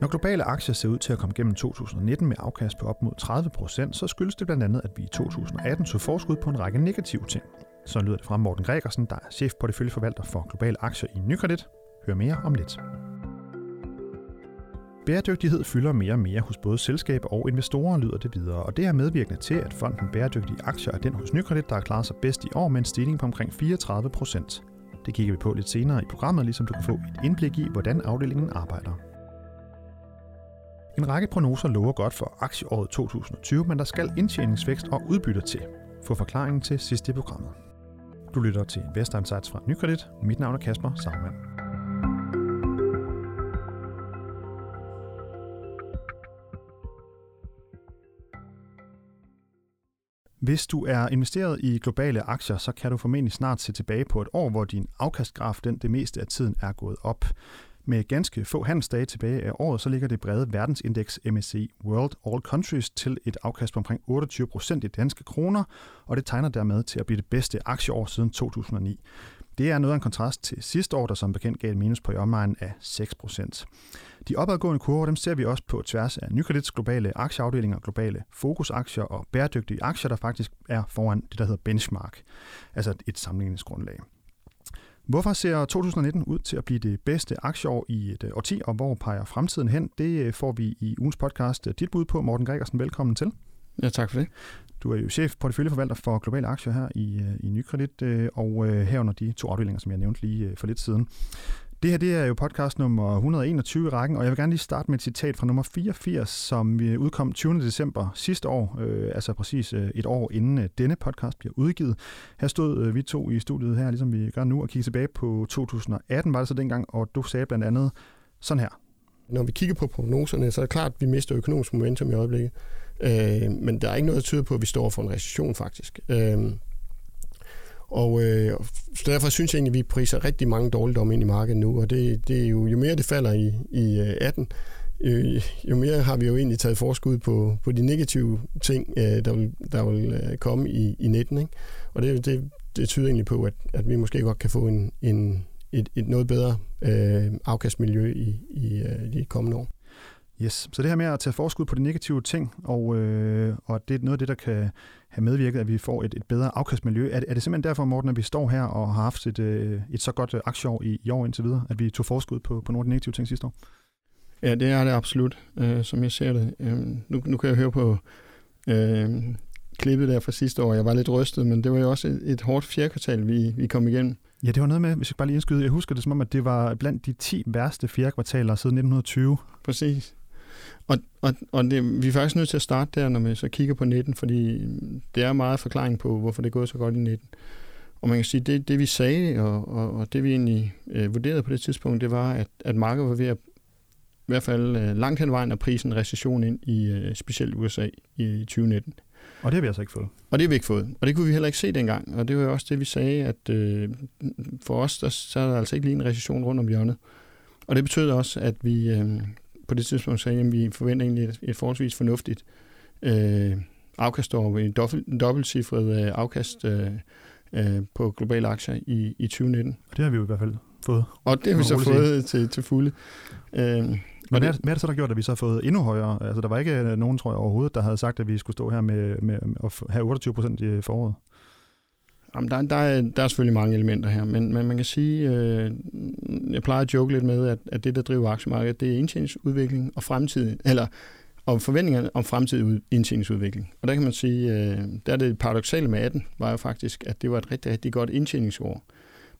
Når globale aktier ser ud til at komme gennem 2019 med afkast på op mod 30%, så skyldes det blandt andet, at vi i 2018 så forskud på en række negative ting. Så lyder det fra Morten Gregersen, der er chef porteføljeforvalter for globale aktier i Nykredit. Hør mere om lidt. Bæredygtighed fylder mere og mere hos både selskaber og investorer, lyder det videre, og det er medvirkende til, at fonden Bæredygtige Aktier er den hos Nykredit, der har klaret sig bedst i år med en stigning på omkring 34 procent. Det kigger vi på lidt senere i programmet, ligesom du kan få et indblik i, hvordan afdelingen arbejder. En række prognoser lover godt for aktieåret 2020, men der skal indtjeningsvækst og udbytter til. Få forklaringen til sidst i programmet. Du lytter til Investor Insights fra Nykredit. Mit navn er Kasper Sagmann. Hvis du er investeret i globale aktier, så kan du formentlig snart se tilbage på et år, hvor din afkastgraf den det meste af tiden er gået op. Med ganske få handelsdage tilbage af året, så ligger det brede verdensindeks MSCI World All Countries til et afkast på omkring 28 procent i danske kroner, og det tegner dermed til at blive det bedste aktieår siden 2009. Det er noget af en kontrast til sidste år, der som bekendt gav et minus på i omegnen af 6%. De opadgående kurver dem ser vi også på tværs af Nykredits globale aktieafdelinger, globale fokusaktier og bæredygtige aktier, der faktisk er foran det, der hedder benchmark, altså et sammenligningsgrundlag. Hvorfor ser 2019 ud til at blive det bedste aktieår i et øh, årti, og hvor peger fremtiden hen? Det øh, får vi i ugens podcast øh, dit bud på. Morten Gregersen, velkommen til. Ja, tak for det. Du er jo chef porteføljeforvalter for globale aktier her i, i Nykredit, og herunder de to afdelinger, som jeg nævnte lige for lidt siden. Det her det er jo podcast nummer 121 i rækken, og jeg vil gerne lige starte med et citat fra nummer 84, som vi udkom 20. december sidste år, øh, altså præcis øh, et år inden øh, denne podcast bliver udgivet. Her stod øh, vi to i studiet her, ligesom vi gør nu, og kigger tilbage på 2018, var det så dengang, og du sagde blandt andet sådan her. Når vi kigger på prognoserne, så er det klart, at vi mister økonomisk momentum i øjeblikket. Øh, men der er ikke noget, der tyder på, at vi står for en recession faktisk. Øh, og øh, så derfor synes jeg egentlig, at vi priser rigtig mange dårligdomme ind i markedet nu, og det, det er jo, jo mere det falder i, i 18, øh, jo mere har vi jo egentlig taget forskud på, på de negative ting, øh, der vil, der vil øh, komme i, i 19. Ikke? Og det, det, det tyder egentlig på, at, at vi måske godt kan få en, en, et, et noget bedre øh, afkastmiljø i, i øh, de kommende år. Yes, så det her med at tage forskud på de negative ting, og, øh, og det er noget af det, der kan have medvirket, at vi får et, et bedre afkastmiljø. Er det, er det simpelthen derfor, Morten, at vi står her og har haft et, øh, et så godt øh, aktieår i, i år indtil videre, at vi tog forskud på, på nogle af de negative ting sidste år? Ja, det er det absolut, øh, som jeg ser det. Øh, nu, nu kan jeg høre på øh, klippet der fra sidste år. Jeg var lidt rystet, men det var jo også et, et hårdt fjerde vi, vi kom igennem. Ja, det var noget med, hvis jeg bare lige indskyder, jeg husker det som om, at det var blandt de 10 værste fjerde kvartaler siden 1920. Præcis. Og, og, og det, vi er faktisk nødt til at starte der, når vi så kigger på 19, fordi det er meget forklaring på, hvorfor det er gået så godt i 19. Og man kan sige, det, det vi sagde, og, og, og det vi egentlig øh, vurderede på det tidspunkt, det var, at, at markedet var ved at i hvert fald øh, langt hen vejen at prisen recession ind i øh, specielt USA i 2019. Og det har vi altså ikke fået. Og det har vi ikke fået. Og det kunne vi heller ikke se dengang. Og det var jo også det, vi sagde, at øh, for os, der, så er der altså ikke lige en recession rundt om hjørnet. Og det betød også, at vi, øh, på det tidspunkt sagde, at vi forventer egentlig et, et forholdsvis fornuftigt øh, afkast over en dobbelt, dobbeltcifret øh, afkast øh, øh, på globale aktier i, i 2019. Og det har vi jo i hvert fald fået. Og det har vi så fået til, til fulde. Øh, men hvad hvad er det så, der gjort, at vi så har fået endnu højere? Altså, der var ikke nogen, tror jeg, overhovedet, der havde sagt, at vi skulle stå her med, med, med at have 28 procent i foråret. Jamen, der, der, er, der er selvfølgelig mange elementer her, men, men man kan sige, øh, jeg plejer at joke lidt med, at, at det, der driver aktiemarkedet, det er indtjeningsudvikling og fremtid, eller om forventninger om fremtidig indtjeningsudvikling. Og der kan man sige, øh, der er det paradoxale med 18, var jo faktisk, at det var et rigtig, rigtig godt indtjeningsår.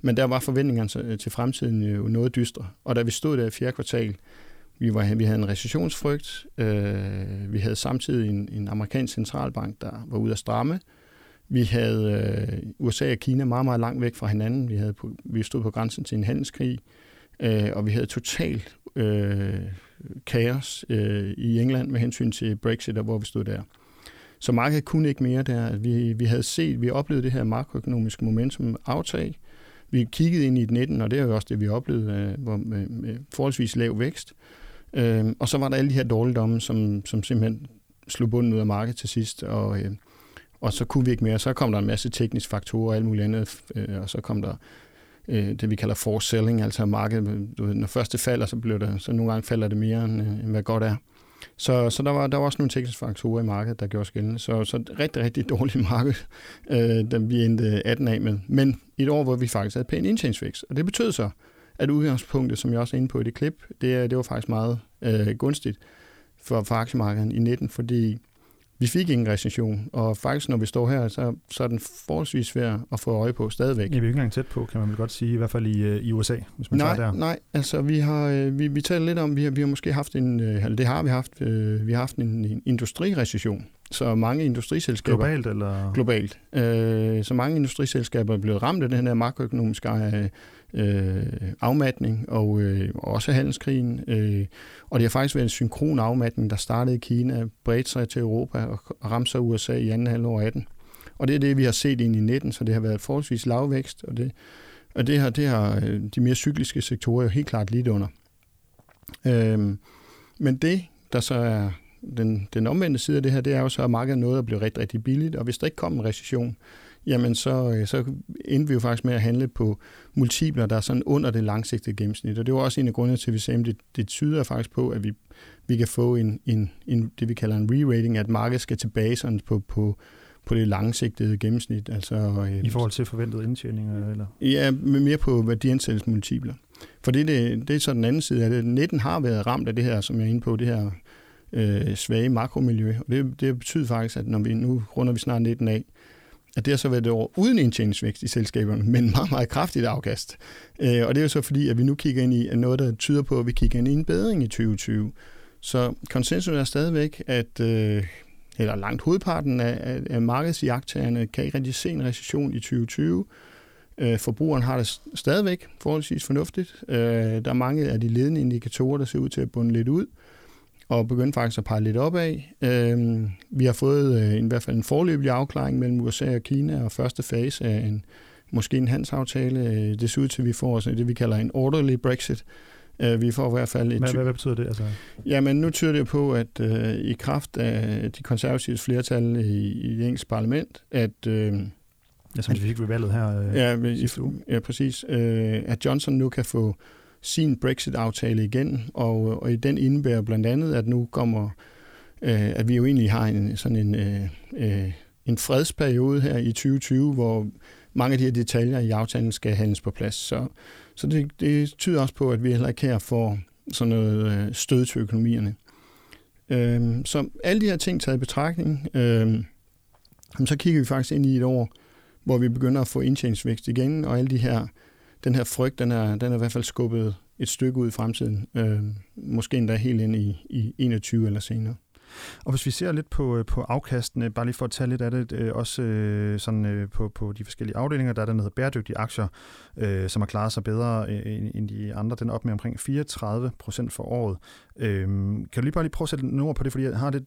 Men der var forventningerne til fremtiden jo noget dystre. Og da vi stod der i fjerde kvartal, vi, var, vi havde en recessionsfrygt, øh, vi havde samtidig en, en amerikansk centralbank, der var ude at stramme, vi havde øh, USA og Kina meget, meget langt væk fra hinanden. Vi, havde på, vi stod på grænsen til en handelskrig, øh, og vi havde totalt øh, kaos øh, i England med hensyn til Brexit og hvor vi stod der. Så markedet kunne ikke mere der. Vi, vi havde set, vi oplevede det her makroøkonomiske momentum aftag. Vi kiggede ind i et 19, og det er jo også det, vi oplevede, øh, hvor, med, med forholdsvis lav vækst. Øh, og så var der alle de her dårligdomme, som, som simpelthen slog bunden ud af markedet til sidst, og, øh, og så kunne vi ikke mere. Så kom der en masse tekniske faktorer og alt muligt andet, øh, og så kom der øh, det, vi kalder force selling, altså markedet, du ved, når først det falder, så, bliver det, så nogle gange falder det mere, end, øh, end hvad godt er. Så, så der, var, der var også nogle tekniske faktorer i markedet, der gjorde os gældende. Så, så rigtig, rigtig dårligt marked, øh, den vi endte 18 af med. Men et år, hvor vi faktisk havde pæn indtjeningsvækst. Og det betød så, at udgangspunktet, som jeg også er inde på i det klip, det, det var faktisk meget øh, gunstigt for, for aktiemarkedet i 19, fordi vi fik ingen recession, og faktisk når vi står her, så, så er den forholdsvis svær at få øje på stadigvæk. Ja, vi er ikke engang tæt på, kan man vel godt sige, i hvert fald i, øh, i USA, hvis man nej, tager der. Nej, altså vi har, øh, vi, vi taler lidt om, vi har, vi har måske haft en, øh, eller det har vi haft, vi har haft en, en industrirecession, så mange industriselskaber... Globalt, eller? Globalt. Øh, så mange industriselskaber er blevet ramt af den her makroøkonomiske øh, afmatning, og øh, også handelskrigen. Øh, og det har faktisk været en synkron afmatning, der startede i Kina, bredte sig til Europa og ramte sig USA i anden halvår 18. Og det er det, vi har set ind i 19, så det har været forholdsvis lavvækst, og det, og det har, det har øh, de mere cykliske sektorer jo helt klart lidt under. Øh, men det, der så er den, den omvendte side af det her, det er jo så, at markedet noget at blive rigtig, rigtig billigt, og hvis der ikke kom en recession, jamen så, øh, så endte vi jo faktisk med at handle på multipler, der er sådan under det langsigtede gennemsnit. Og det var også en af grundene til, at vi sagde, at det, det tyder faktisk på, at vi, vi kan få en, en, en, det, vi kalder en re-rating, at markedet skal tilbage sådan på, på, på det langsigtede gennemsnit. Altså, øh, I forhold til forventede indtjeninger? Eller? Ja, mere på værdiansættelsesmultipler. For det, det, det er så den anden side af det. 19 har været ramt af det her, som jeg er inde på, det her øh, svage makromiljø. Og det, det betyder faktisk, at når vi nu runder vi snart 19 af, at det har så været et år uden indtjeningsvækst i selskaberne, men meget, meget kraftigt afkast. Øh, og det er jo så fordi, at vi nu kigger ind i noget, der tyder på, at vi kigger ind i en bedring i 2020. Så konsensus er stadigvæk, at øh, eller langt hovedparten af, af markedsjagttagerne kan ikke rigtig se en recession i 2020. Øh, forbrugeren har det stadigvæk forholdsvis fornuftigt. Øh, der er mange af de ledende indikatorer, der ser ud til at bunde lidt ud og begyndte faktisk at pege lidt opad. Øh, vi har fået øh, i hvert fald en forløbig afklaring mellem USA og Kina, og første fase af en, måske en handelsaftale. Øh, det ser ud til, at vi får sådan det, vi kalder en orderly Brexit. Øh, vi får i hvert fald et... Hvad, hvad, hvad betyder det? Altså? Jamen, nu tyder det på, at øh, i kraft af de konservative flertal i, i det engelske parlament, at... Øh, Ja, som vi fik ved valget her øh, ja, i, ja, præcis. Øh, at Johnson nu kan få sin Brexit-aftale igen, og, og i den indebærer blandt andet, at nu kommer, øh, at vi jo egentlig har en sådan en, øh, øh en fredsperiode her i 2020, hvor mange af de her detaljer i aftalen skal handles på plads. Så, så det, det tyder også på, at vi heller ikke her får sådan noget øh, stød til økonomierne. Øh, så alle de her ting taget i betragtning, øh, så kigger vi faktisk ind i et år, hvor vi begynder at få indtjeningsvækst igen, og alle de her den her frygt, den er, den er i hvert fald skubbet et stykke ud i fremtiden. Øh, måske endda helt ind i, i 21 eller senere. Og hvis vi ser lidt på, øh, på afkastene, bare lige for at tage lidt af det, øh, også øh, sådan på, på de forskellige afdelinger, der er der, hedder bæredygtige aktier, øh, som har klaret sig bedre end de andre. Den er op med omkring 34 procent for året. Øh, kan du lige bare lige prøve at sætte nogle ord på det, fordi jeg har lidt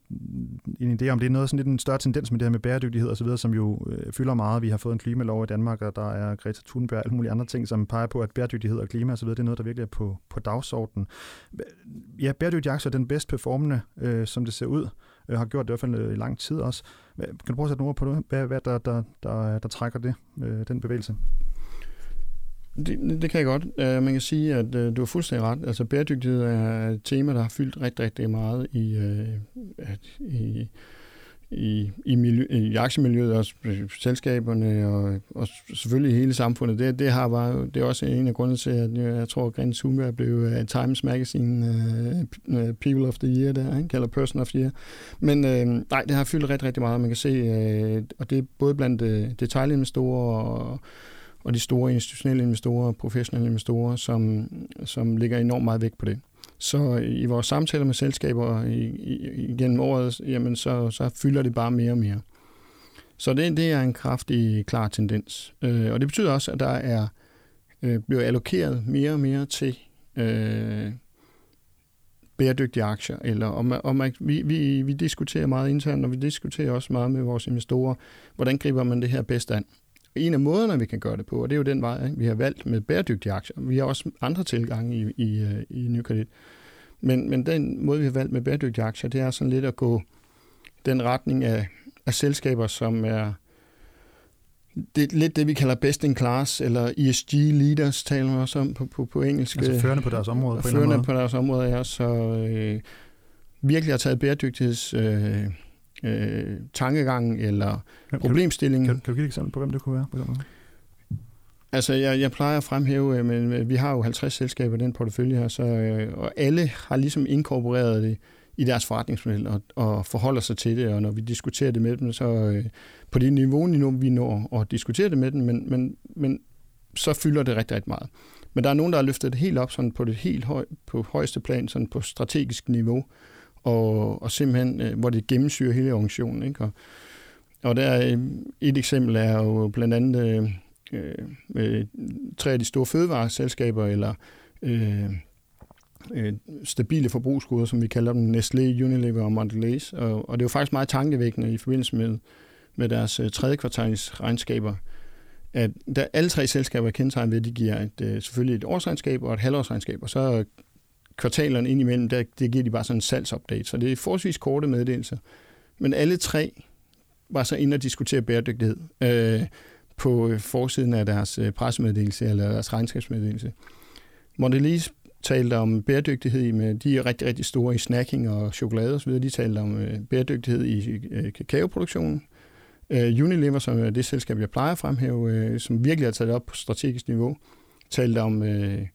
en idé om, det er noget sådan lidt en større tendens med det her med bæredygtighed og så videre, som jo øh, fylder meget. Vi har fået en klimalov i Danmark, og der er Greta Thunberg og alle mulige andre ting, som peger på, at bæredygtighed og klima og så videre, det er noget, der virkelig er på, på dagsordenen. Ja, bæredygtige aktier er den bedst performende, øh, som det ser ud, øh, har gjort det i hvert fald øh, i lang tid også. Kan du prøve at sætte nogle ord på det? Hvad, hvad der, der, der, der trækker det, øh, den bevægelse? Det, det kan jeg godt. Uh, man kan sige, at uh, du har fuldstændig ret. Altså bæredygtighed er et tema, der har fyldt rigtig, rigtig meget i, uh, at, i, i, i, miljø, i aktiemiljøet og selskaberne og, og selvfølgelig hele samfundet. Det, det, har bare, det er også en af grundene til, at jeg tror, at Greta Thunberg blev uh, øh, Times Magazine uh, People of the Year, der, ikke? eller Person of the Year. Men uh, nej, det har fyldt rigtig, rigtig meget. Man kan se, uh, og det er både blandt uh, detailinvestorer og og de store institutionelle investorer, professionelle investorer, som, som ligger enormt meget vægt på det. Så i vores samtaler med selskaber i, i, igennem året, jamen så, så fylder det bare mere og mere. Så det, det er en kraftig, klar tendens. Øh, og det betyder også, at der er øh, bliver allokeret mere og mere til øh, bæredygtige aktier. Eller om, om, vi, vi, vi diskuterer meget internt, og vi diskuterer også meget med vores investorer, hvordan griber man det her bedst an en af måderne, vi kan gøre det på, og det er jo den vej, vi har valgt med bæredygtige aktier. Vi har også andre tilgange i, i, øh, i NyKredit. Men, men den måde, vi har valgt med bæredygtige aktier, det er sådan lidt at gå den retning af, af selskaber, som er det er lidt det, vi kalder best in class, eller ESG leaders, taler man også om på, på, på engelsk. Altså førende på deres område? På førende på deres område, ja. Så øh, virkelig har taget bæredygtigheds... Øh, øh, tankegang eller kan, problemstilling. Kan, kan, kan du give et eksempel på, hvem det kunne være? På Altså, jeg, jeg plejer at fremhæve, øh, men øh, vi har jo 50 selskaber i den portefølje her, så, øh, og alle har ligesom inkorporeret det i deres forretningsmodel og, og forholder sig til det, og når vi diskuterer det med dem, så øh, på det niveau, niveau, vi når og diskutere det med dem, men, men, men så fylder det rigtig, rigtig meget. Men der er nogen, der har løftet det helt op sådan på det helt høj, på højeste plan, sådan på strategisk niveau, og, og simpelthen, øh, hvor det gennemsyrer hele organisationen. Ikke? Og, og der øh, et eksempel er jo blandt andet øh, øh, øh, tre af de store fødevareselskaber, eller øh, øh, stabile forbrugsgoder, som vi kalder dem, Nestlé, Unilever og Mondelez. Og, og det er jo faktisk meget tankevækkende i forbindelse med, med deres øh, tredje kvartals regnskaber, at der alle tre selskaber er kendetegnet ved, at de giver et, øh, selvfølgelig et årsregnskab og et halvårsregnskab, og så kvartalerne indimellem, der, det giver de bare sådan en salgsupdate. Så det er forholdsvis korte meddelelser. Men alle tre var så inde og diskutere bæredygtighed øh, på øh, forsiden af deres øh, pressemeddelelse eller deres regnskabsmeddelelse. Mondelez talte om bæredygtighed med, de er rigtig, rigtig store i snacking og chokolade osv., de talte om øh, bæredygtighed i øh, kakaoproduktionen. Øh, Unilever, som er det selskab, jeg plejer at fremhæve, øh, som virkelig har taget det op på strategisk niveau, talte om øh,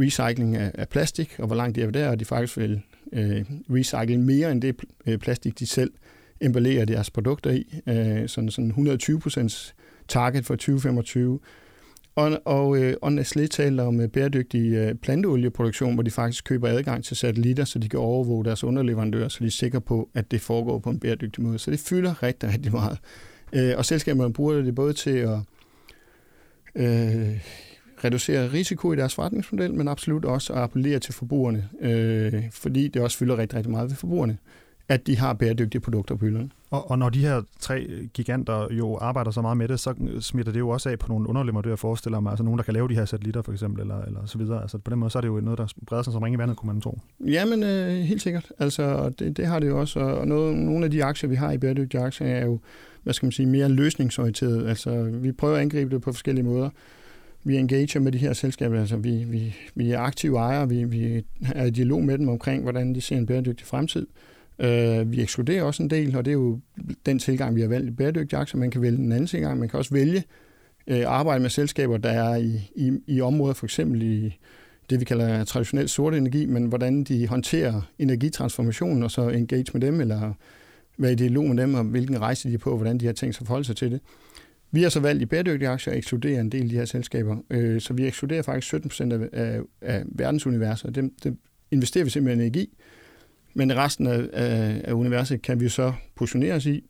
recycling af, af plastik, og hvor langt de er der, og de faktisk vil øh, recycle mere end det øh, plastik, de selv emballerer deres produkter i. Øh, sådan, sådan 120% target for 2025. Og, og, øh, og Nestlé taler om øh, bæredygtig øh, planteolieproduktion, hvor de faktisk køber adgang til satellitter, så de kan overvåge deres underleverandører, så de er sikre på, at det foregår på en bæredygtig måde. Så det fylder rigtig, rigtig meget. Øh, og selskaberne bruger det både til at øh, reducere risiko i deres forretningsmodel, men absolut også at appellere til forbrugerne, øh, fordi det også fylder rigtig, rigtig meget ved forbrugerne, at de har bæredygtige produkter på hylderne. Og, og når de her tre giganter jo arbejder så meget med det, så smitter det jo også af på nogle underleverandører, forestiller mig, altså nogen, der kan lave de her satellitter for eksempel, eller, eller så videre. Altså på den måde, så er det jo noget, der breder sig som ringe i vandet, kunne man tro. Jamen, øh, helt sikkert. Altså, det, det har det jo også, og noget, nogle af de aktier, vi har i bæredygtige aktier, er jo, hvad skal man sige, mere løsningsorienteret. Altså, vi prøver at angribe det på forskellige måder vi engager med de her selskaber, altså vi, vi, vi er aktive ejere, vi, vi er i dialog med dem omkring, hvordan de ser en bæredygtig fremtid. Uh, vi ekskluderer også en del, og det er jo den tilgang, vi har valgt i bæredygtige aktier. Man kan vælge en anden tilgang. Man kan også vælge uh, arbejde med selskaber, der er i, i, i områder, for eksempel i det, vi kalder traditionel sort energi, men hvordan de håndterer energitransformationen, og så engage med dem, eller være i dialog med dem, og hvilken rejse de er på, og hvordan de har tænkt sig at forholde sig til det. Vi har så valgt i bæredygtige aktier at ekskludere en del af de her selskaber, øh, så vi ekskluderer faktisk 17 procent af, af, af verdensuniverset. Dem, dem investerer vi simpelthen i energi, men resten af, af, af universet kan vi så positionere os i,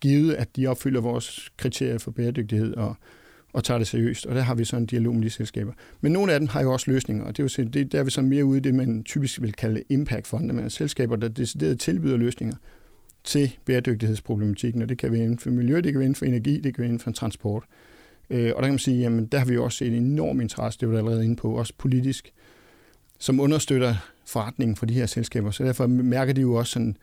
givet at de opfylder vores kriterier for bæredygtighed og, og tager det seriøst. Og der har vi så en dialog med de selskaber. Men nogle af dem har jo også løsninger, og det er jo, det, der er vi så mere ude i det, man typisk vil kalde impact-fonde, men selskaber, der decideret tilbyder løsninger til bæredygtighedsproblematikken, og det kan være inden for miljø, det kan være inden for energi, det kan være inden for transport. Øh, og der kan man sige, jamen der har vi også en enorm interesse, det var der allerede inde på, også politisk, som understøtter forretningen for de her selskaber. Så derfor mærker de jo også sådan,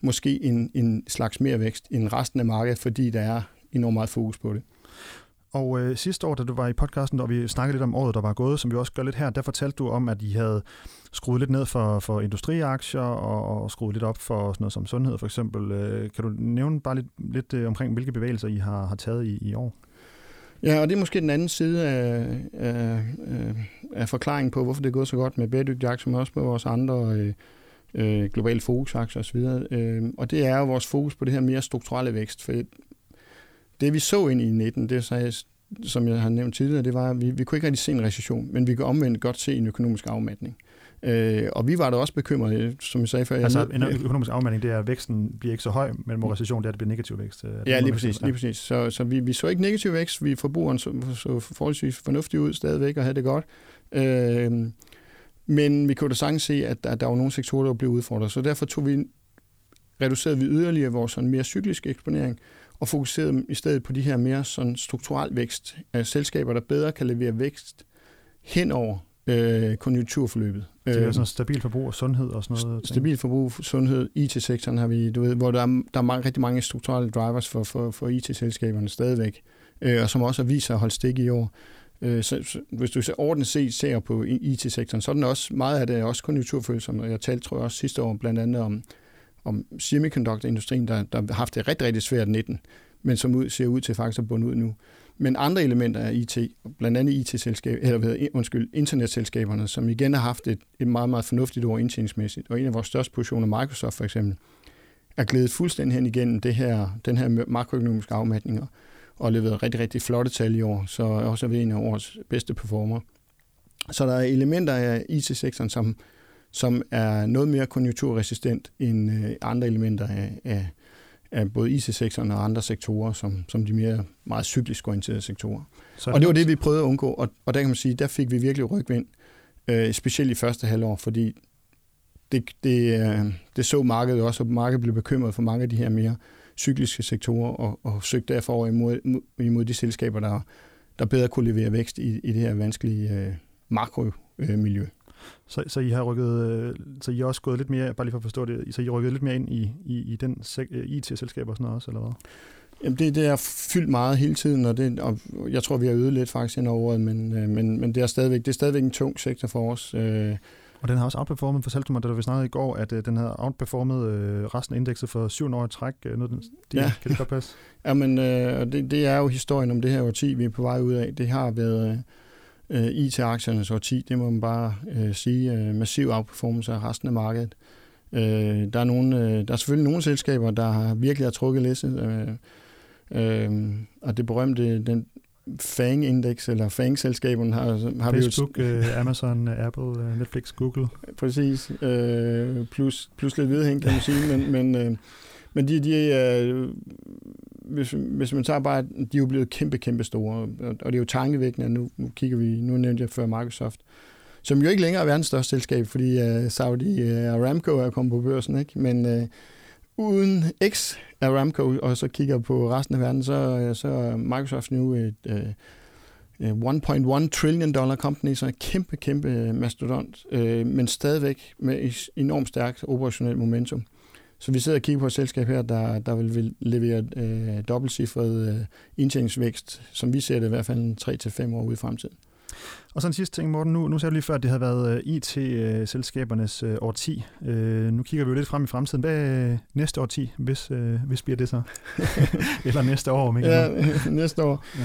måske en, en slags mere vækst end resten af markedet, fordi der er enormt meget fokus på det. Og øh, sidste år, da du var i podcasten, og vi snakkede lidt om året, der var gået, som vi også gør lidt her, der fortalte du om, at I havde skruet lidt ned for, for industriaktier og, og skruet lidt op for sådan noget som sundhed for eksempel. Øh, kan du nævne bare lidt, lidt øh, omkring, hvilke bevægelser I har, har taget i, i år? Ja, og det er måske den anden side af, af, øh, af forklaringen på, hvorfor det er gået så godt med bæredygtige aktier, men også med vores andre øh, øh, globale fokusaktier osv. Øh, og det er jo vores fokus på det her mere strukturelle vækst. For det vi så ind i 19, det så, som jeg har nævnt tidligere, det var, at vi, vi kunne ikke rigtig se en recession, men vi kunne omvendt godt se en økonomisk afmatning. Øh, og vi var da også bekymrede, som jeg sagde før. Altså en økonomisk afmatning, det er, at væksten bliver ikke så høj, men med recession, det er, at det bliver negativ vækst. Øh, ja, lige præcis. Lige præcis. Så, så vi, vi så ikke negativ vækst, vi forbrugeren så, så forholdsvis fornuftigt ud stadigvæk og havde det godt. Øh, men vi kunne da sagtens se, at der, der var nogle sektorer, der blev udfordret, så derfor tog vi reducerede vi yderligere vores sådan mere cykliske eksponering, og fokuserede i stedet på de her mere sådan strukturel vækst af selskaber, der bedre kan levere vækst hen over øh, konjunkturforløbet. Det er øh, sådan stabil forbrug og sundhed og sådan noget? Stabil forbrug, sundhed, IT-sektoren har vi, du ved, hvor der er, der er mange, rigtig mange strukturelle drivers for, for, for IT-selskaberne stadigvæk. øh, og som også har vist sig at holde stik i år. Øh, så, så, hvis du så ordentligt set ser på IT-sektoren, så er den også, meget af det er også konjunkturfølsom, og jeg talte, tror jeg, også sidste år blandt andet om, om semiconductor-industrien, der, der har haft det rigtig, rigtig svært 19, men som ud, ser ud til faktisk at bunde ud nu. Men andre elementer af IT, blandt andet IT-selskab, eller undskyld, internetselskaberne, som igen har haft et, et meget, meget fornuftigt år indtjeningsmæssigt. Og en af vores største positioner, Microsoft for eksempel, er glædet fuldstændig hen igennem det her, den her makroøkonomiske afmatninger og leveret rigtig, rigtig flotte tal i år, så også er vi en af årets bedste performer. Så der er elementer af IT-sektoren, som, som er noget mere konjunkturresistent end øh, andre elementer af, af, af både IT-sektoren og andre sektorer, som, som de mere meget cyklisk orienterede sektorer. Så og det var det, vi prøvede at undgå, og, og der kan man sige, der fik vi virkelig rygvind, øh, specielt i første halvår, fordi det, det, øh, det så markedet også, og markedet blev bekymret for mange af de her mere cykliske sektorer, og, og søgte derfor over imod, imod de selskaber, der, der bedre kunne levere vækst i, i det her vanskelige øh, makromiljø. Øh, så, så I har rykket, øh, så I også gået lidt mere, bare lige for at forstå det, så I rykket lidt mere ind i, i, i den øh, IT-selskab og sådan noget også, eller hvad? Jamen det, det er fyldt meget hele tiden, og, det, og jeg tror, vi har øget lidt faktisk ind over året, men, men, men det, er stadigvæk, det er stadigvæk en tung sektor for os. Og den har også outperformet, fortalte du mig, da vi snakkede i går, at den har outperformet resten af indekset for syv år i træk. Noget, den ja. Kan det godt passe? Jamen, øh, det, det er jo historien om det her årti, vi er på vej ud af. Det har været øh, IT-aktiernes årti, det må man bare øh, sige, øh, massiv outperformance af resten af markedet. Øh, der, er nogle, øh, der er selvfølgelig nogle selskaber, der har virkelig har trukket læsset, øh, øh, og det berømte, den FANG-indeks, eller FANG-selskaberne har, har Facebook, vi jo... Uh, Amazon, Apple, uh, Netflix, Google. Præcis, øh, plus, plus lidt vedhæng, kan man sige, men, men, øh, men de, de øh, hvis, hvis man tager bare, de er jo blevet kæmpe, kæmpe store, og det er jo tankevækkende, nu, nu kigger vi, nu nævnte jeg før Microsoft, som jo ikke længere er verdens største selskab, fordi uh, Saudi øh, Aramco er kommet på børsen, ikke? men uh, uden X Aramco, og så kigger på resten af verden, så, så er Microsoft nu et uh, 1.1 trillion dollar company, så en kæmpe, kæmpe mastodont, uh, men stadigvæk med enormt stærkt operationelt momentum. Så vi sidder og kigger på et selskab her, der, der vil, levere øh, dobbeltcifret øh, indtjeningsvækst, som vi ser det i hvert fald 3-5 år ude i fremtiden. Og så en sidste ting, Morten. Nu, nu sagde du lige før, at det havde været øh, IT-selskabernes øh, årti. Øh, nu kigger vi jo lidt frem i fremtiden. Hvad øh, næste årti, hvis, øh, hvis bliver det så? Eller næste år, Mikkel? Ja, næste år. Ja.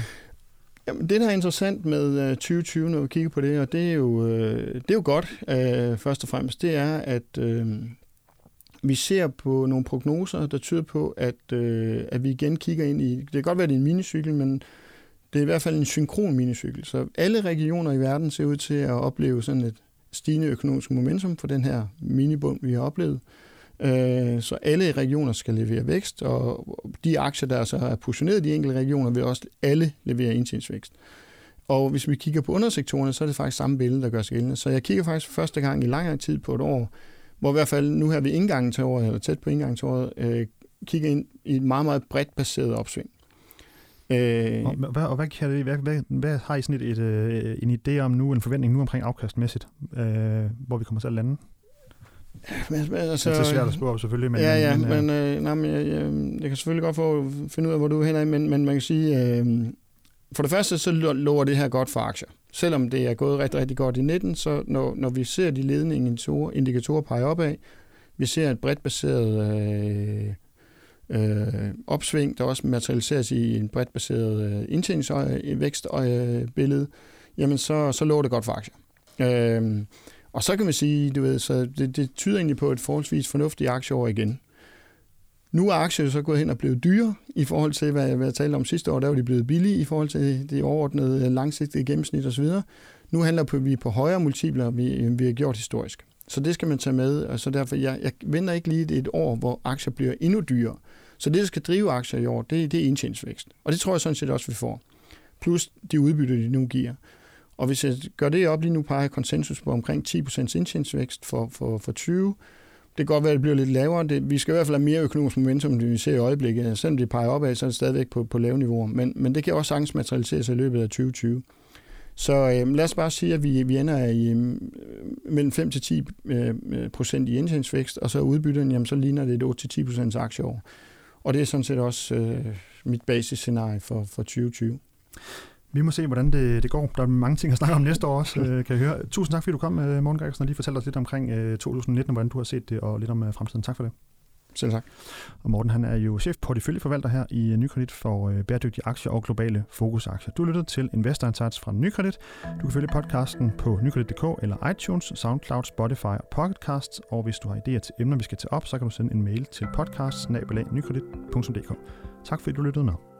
Jamen, det, der er interessant med uh, 2020, når vi kigger på det, og det er jo, det er jo godt, uh, først og fremmest, det er, at uh, vi ser på nogle prognoser, der tyder på, at, øh, at vi igen kigger ind i, det kan godt være, det er en minicykel, men det er i hvert fald en synkron minicykel. Så alle regioner i verden ser ud til at opleve sådan et stigende økonomisk momentum for den her minibund, vi har oplevet. Øh, så alle regioner skal levere vækst, og de aktier, der så er positioneret i de enkelte regioner, vil også alle levere indtjeningsvækst. Og hvis vi kigger på undersektorerne, så er det faktisk samme billede, der gør sig gældende. Så jeg kigger faktisk første gang i lang tid på et år, hvor i hvert fald nu her ved indgangen til året, eller tæt på indgangen til året, øh, kigger ind i et meget, meget bredt baseret opsving. Øh, og, hvad, og hvad, kan det, hvad, hvad, hvad har I sådan et, et, øh, en idé om nu, en forventning nu omkring afkastmæssigt, øh, hvor vi kommer til at lande? Men, men, altså, det er svært at spørge selvfølgelig. Men, ja, ja, men, men, øh, nej, men jeg, jeg, jeg kan selvfølgelig godt få finde ud af, hvor du er henad, men, men man kan sige, øh, for det første så lover det her godt for aktier. Selvom det er gået rigtig, rigtig godt i 19, så når, når vi ser de ledende indikatorer, indikatorer pege opad, vi ser et bredt baseret øh, øh, opsving, der også materialiseres i en bredt baseret øh, indtjeningsvækstbillede, øh, jamen så, så lover det godt for aktier. Øh, og så kan man sige, du ved, så det, det tyder egentlig på et forholdsvis fornuftigt aktieår igen. Nu er aktier så gået hen og blevet dyre i forhold til, hvad, hvad jeg talte om sidste år. Der var de blevet billige i forhold til det overordnede øh, langsigtede gennemsnit osv. Nu handler vi på højere multipler, vi, vi har gjort historisk. Så det skal man tage med, og så derfor, jeg, jeg venter ikke lige et år, hvor aktier bliver endnu dyrere. Så det, der skal drive aktier i år, det, det er indtjeningsvækst. Og det tror jeg sådan set også, vi får. Plus de udbytte, de nu giver. Og hvis jeg gør det op lige nu, peger konsensus på omkring 10% indtjeningsvækst for, for, for 20, det kan godt være, at det bliver lidt lavere. Det, vi skal i hvert fald have mere økonomisk momentum, end vi ser i øjeblikket. Selvom det peger opad, så er det stadigvæk på, på lave niveauer. Men, men det kan også sagtens materialisere sig i løbet af 2020. Så øh, lad os bare sige, at vi, vi ender i øh, mellem 5 til 10 øh, procent i indtjeningsvækst, og så udbytten, jamen så ligner det et 8 til 10 procents aktieår. Og det er sådan set også øh, mit basisscenarie for, for 2020. Vi må se, hvordan det, det går. Der er mange ting at snakke om næste år også, øh, kan jeg høre. Tusind tak, fordi du kom, Morten Gregersen, og lige fortalte os lidt omkring 2019, hvordan du har set det, og lidt om fremtiden. Tak for det. Selv tak. Og Morten han er jo chef porteføljeforvalter her i Nykredit for øh, bæredygtige aktier og globale fokusaktier. Du lytter til Investor Insights fra Nykredit. Du kan følge podcasten på nykredit.dk eller iTunes, SoundCloud, Spotify og Pocketcasts. Og hvis du har idéer til emner, vi skal tage op, så kan du sende en mail til podcast Tak fordi du lyttede med.